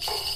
you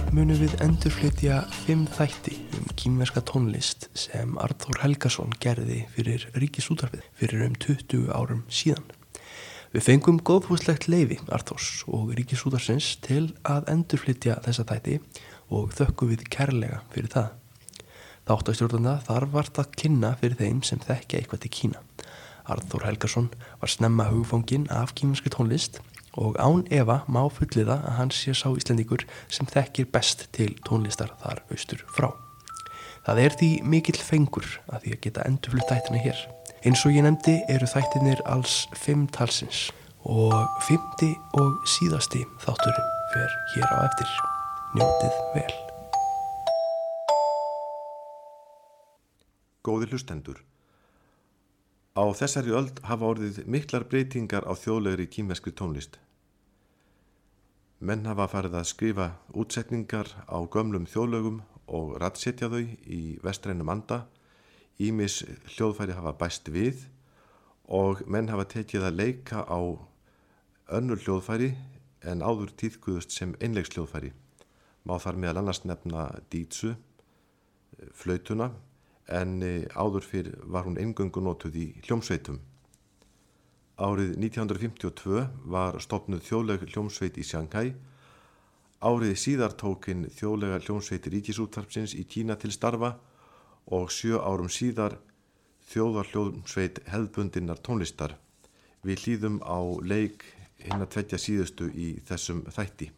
sumar munum við endurflytja fimm þætti um kýmverska tónlist sem Arþór Helgason gerði fyrir Ríkisútarfið fyrir um 20 árum síðan. Við fengum góðfúslegt leifi Arþórs og Ríkisútarsins til að endurflytja þessa þætti og þökkum við kærlega fyrir það. Þáttastjórnanda þar vart að kynna fyrir þeim sem þekkja eitthvað til Kína. Arþór Helgason var snemma hugfóngin af kýmverski tónlist og án Eva má fulliða að hann sé sá Íslandíkur sem þekkir best til tónlistar þar austur frá. Það er því mikill fengur að því að geta endurflutt þættina hér. Eins og ég nefndi eru þættinir alls fimm talsins og fymti og síðasti þátturinn fer hér á eftir. Njótið vel. Góði hlustendur. Á þessari öld hafa orðið miklar breytingar á þjóðlegri kýmveskri tónlist. Menn hafa farið að skrifa útsetningar á gömlum þjóðlögum og rattsetja þau í vestrænum anda, ímis hljóðfæri hafa bæst við og menn hafa tekið að leika á önnur hljóðfæri en áður tíðkuðust sem einleiksljóðfæri. Má þar meðal annars nefna dýtsu, flautuna, en eh, áður fyrr var hún engöngu notuð í hljómsveitum. Árið 1952 var stopnuð þjóðleg hljómsveit í Shanghai. Árið síðar tókin þjóðlega hljómsveit ríkisúttarpsins í Kína til starfa og sjö árum síðar þjóðar hljómsveit hefðbundinnar tónlistar. Við hlýðum á leik hinn að tveitja síðustu í þessum þætti.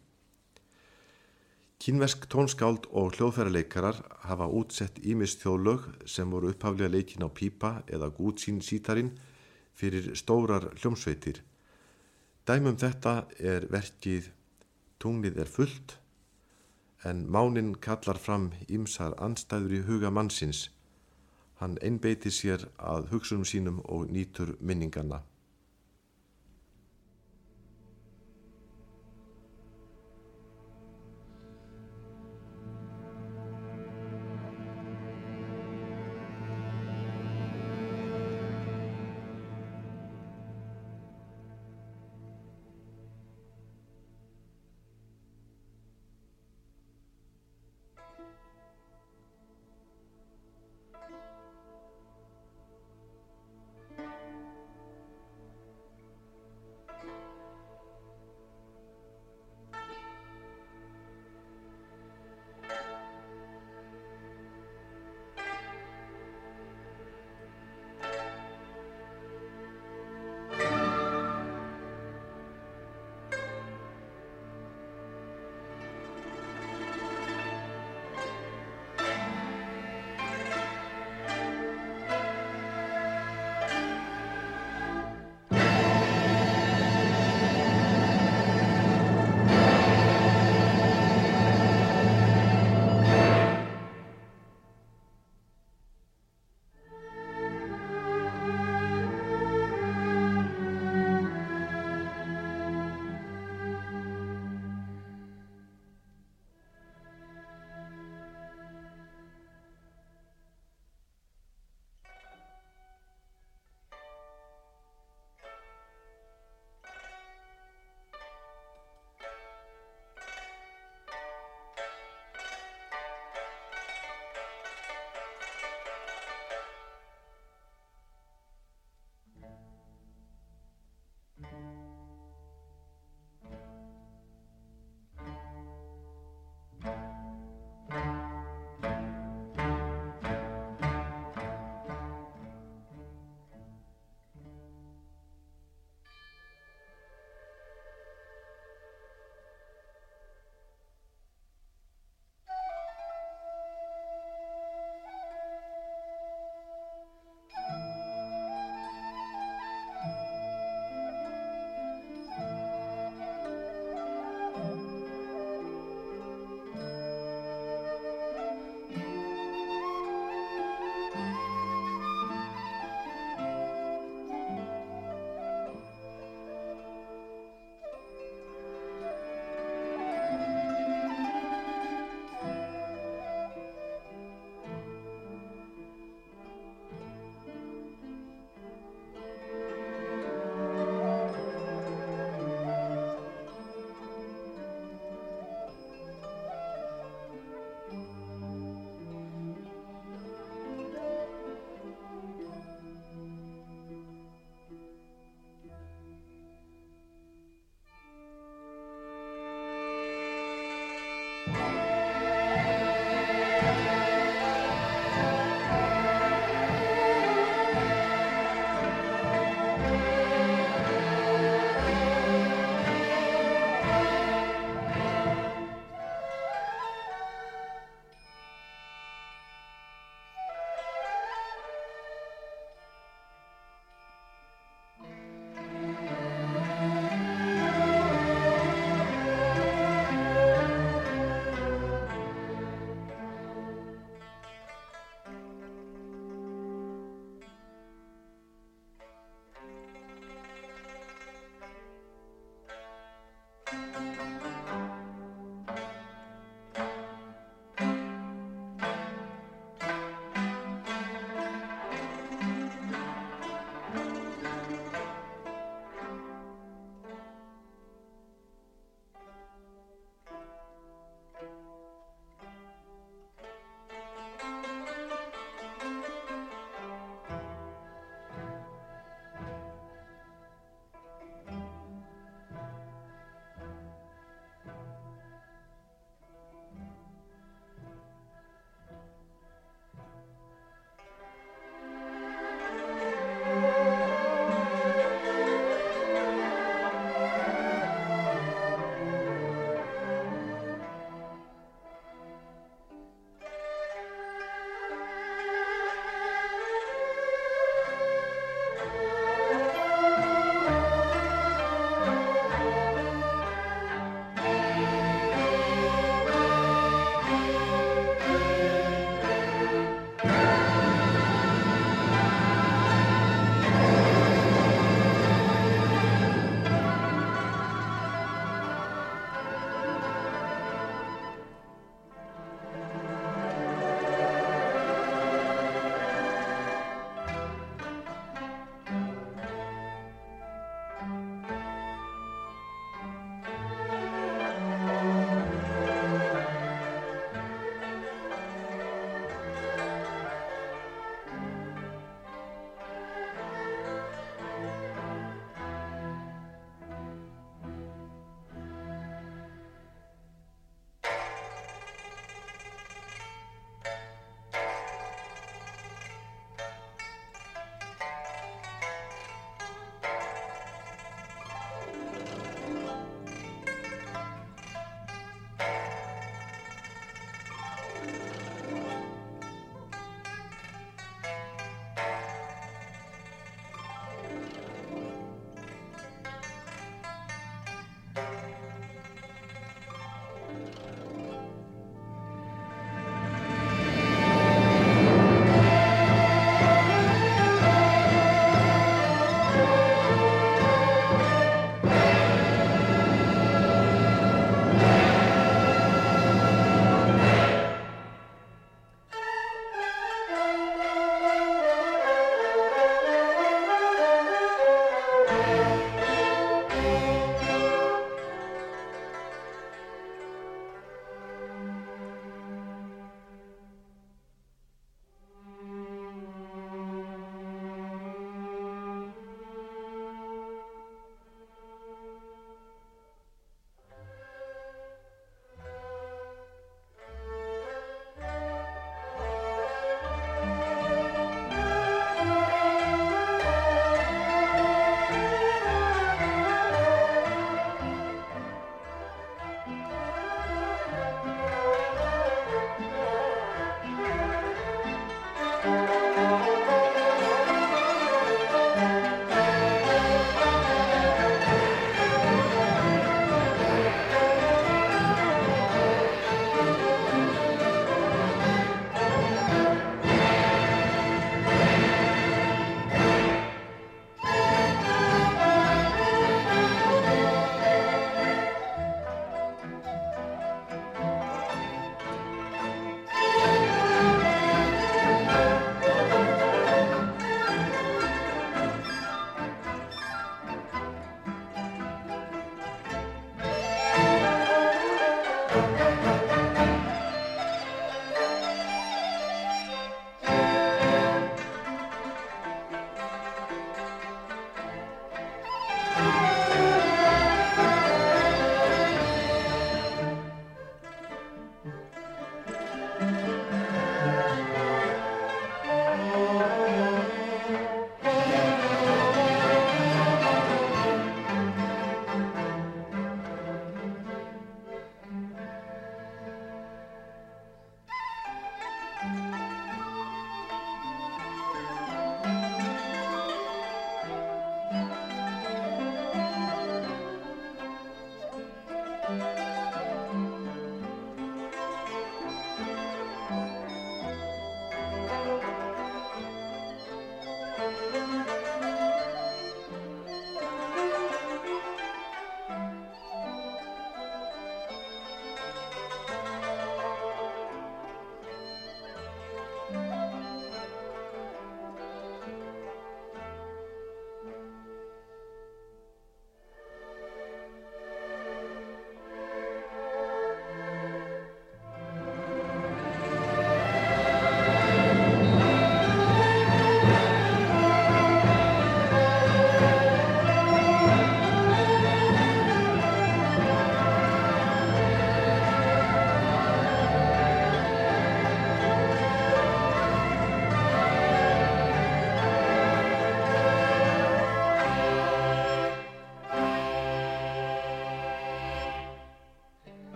Kínversk tónskáld og hljóðfærarleikarar hafa útsett ímist þjóðlög sem voru upphaflega leikin á pípa eða gútsín sítarin fyrir stórar hljómsveitir. Dæmum þetta er verkið Tunglið er fullt en mánin kallar fram ímsar anstæður í huga mannsins. Hann einbeiti sér að hugsunum sínum og nýtur minningarna.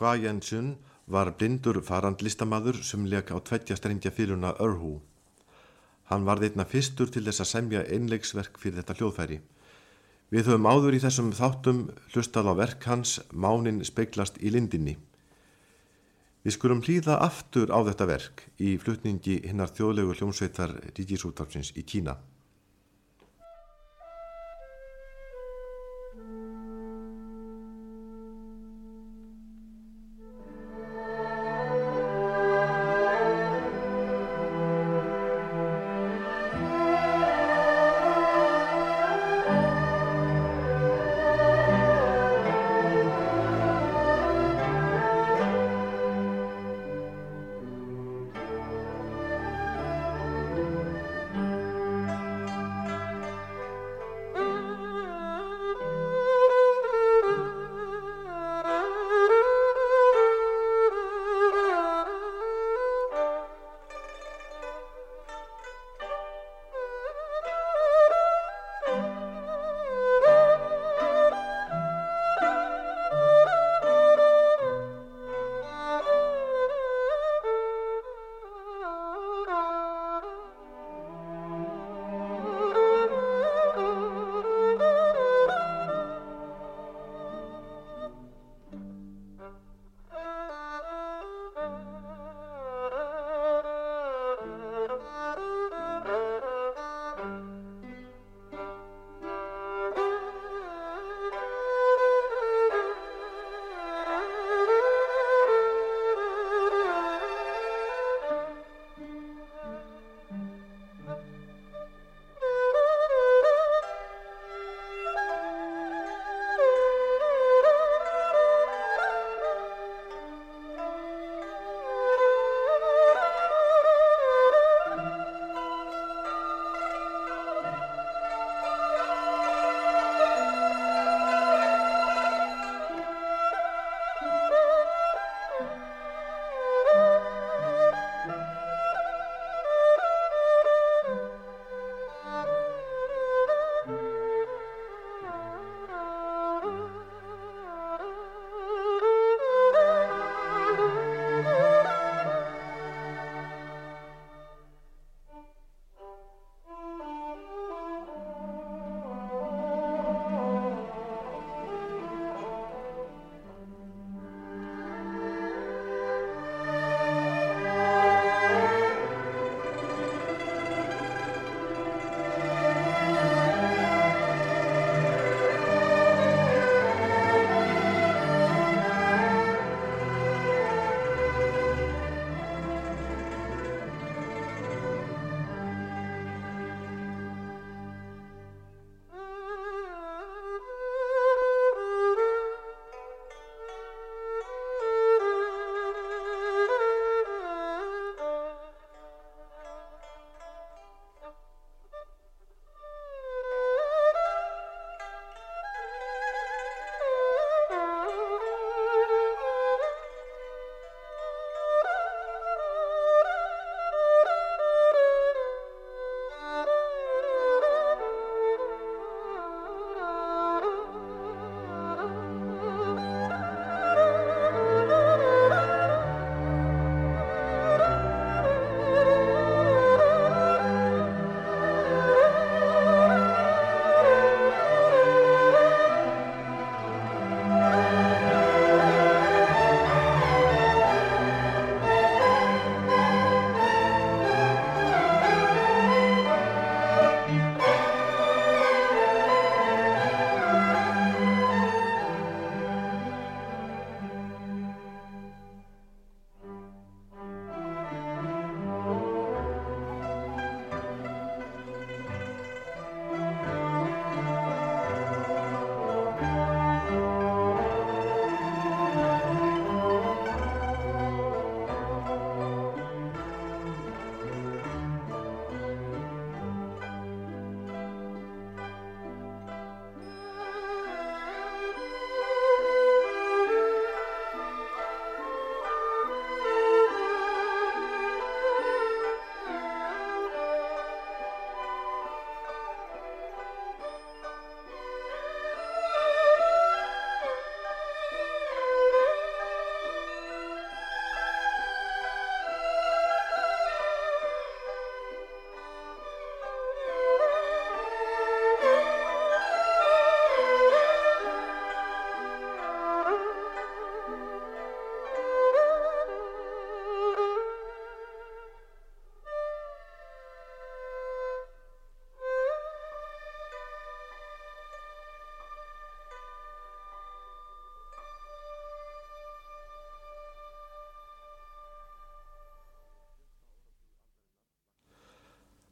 Hua Jensun var blindur farandlistamaður sem leik á tveggja strengja fyriruna Örhú. Hann var þeirna fyrstur til þess að semja einleiksverk fyrir þetta hljóðfæri. Við höfum áður í þessum þáttum hlustað á verk hans Mánin speiklast í lindinni. Við skulum hlýða aftur á þetta verk í flutningi hinnar þjóðlegu hljómsveitar Ríkisúttarpsins í Kína.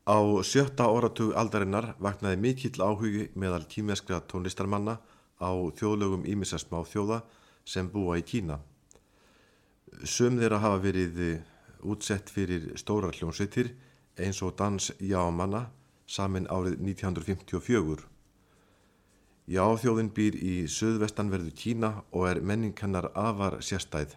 Á sjötta áratug aldarinnar vaknaði mikill áhugi meðal kýmeskra tónlistarmanna á þjóðlögum ímissasmá þjóða sem búa í Kína. Sum þeirra hafa verið útsett fyrir stórar hljómsveitir eins og dans Jámanna samin árið 1954. Jáþjóðin býr í söðvestanverðu Kína og er menningannar afar sérstæð.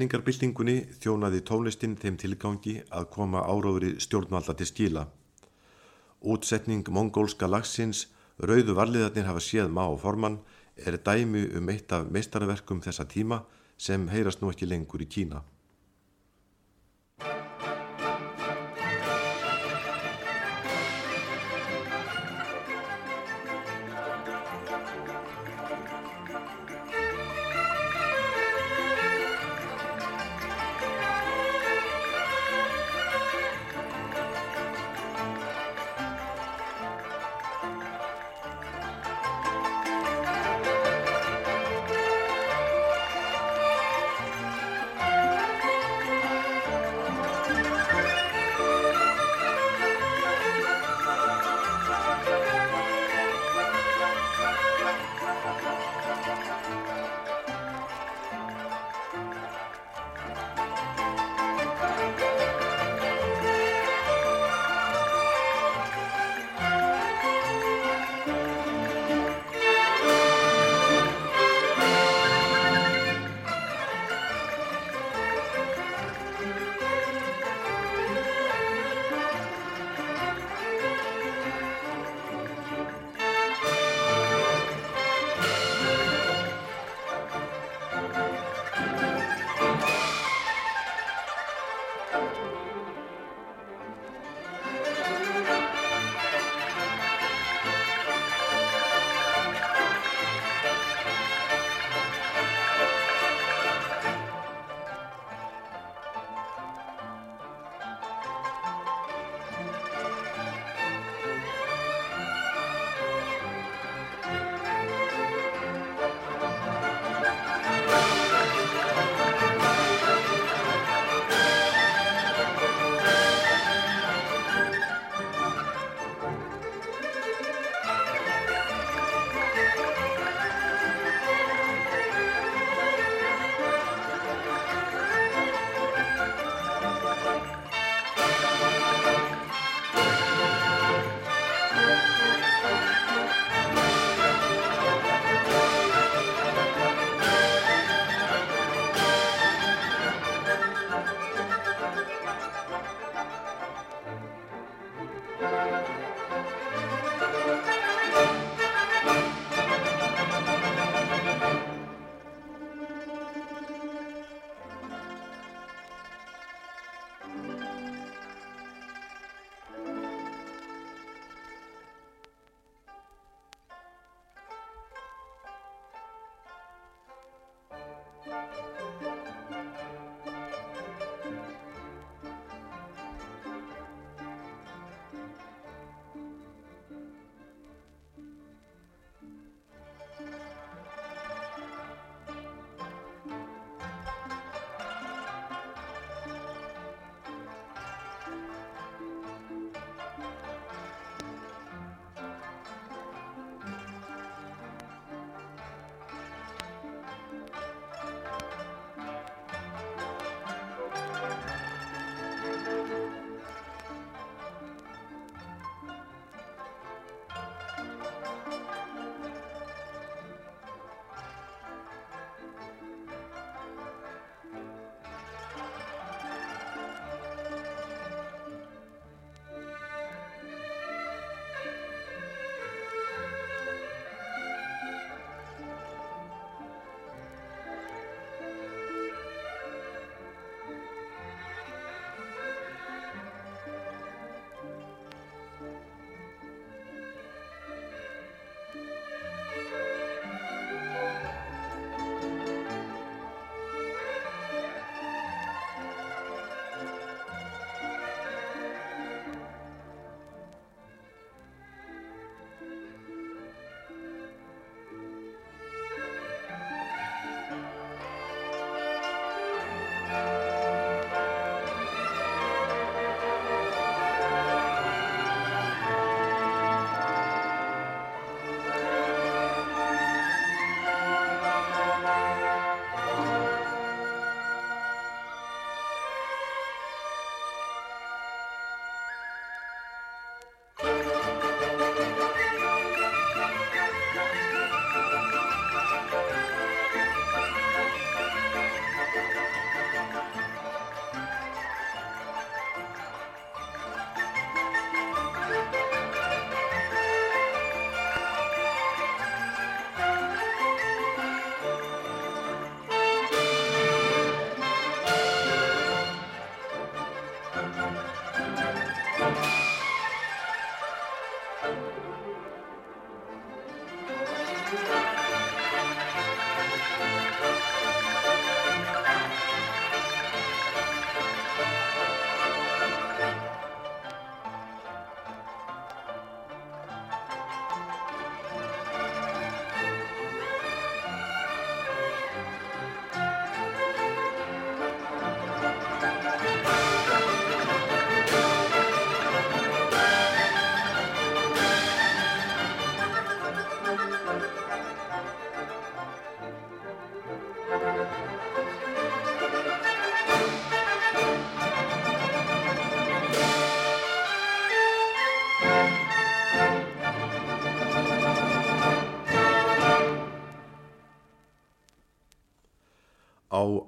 Menningarbyltingunni þjónaði tónlistin þeim tilgangi að koma áróðri stjórnvalda til skila. Útsetning mongólska lagsins Rauðu varliðarnir hafa séð má og formann er dæmi um eitt af meistarverkum þessa tíma sem heyrast nú ekki lengur í Kína.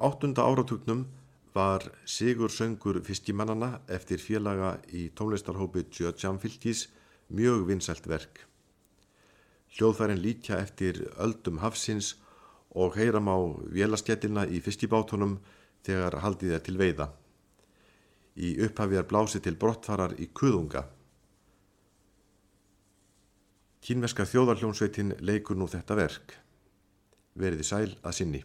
Áttunda áratugnum var Sigur Söngur fiskimannana eftir félaga í tónlistarhópi Tjötjam fylgis mjög vinsælt verk. Hljóðfærin líkja eftir öldum hafsins og heyram á vélaskettina í fiskibátunum þegar haldið er til veiða. Í upphafi er blásið til brottfarar í kuðunga. Kínverska þjóðarljónsveitin leikur nú þetta verk. Veriði sæl að sinni.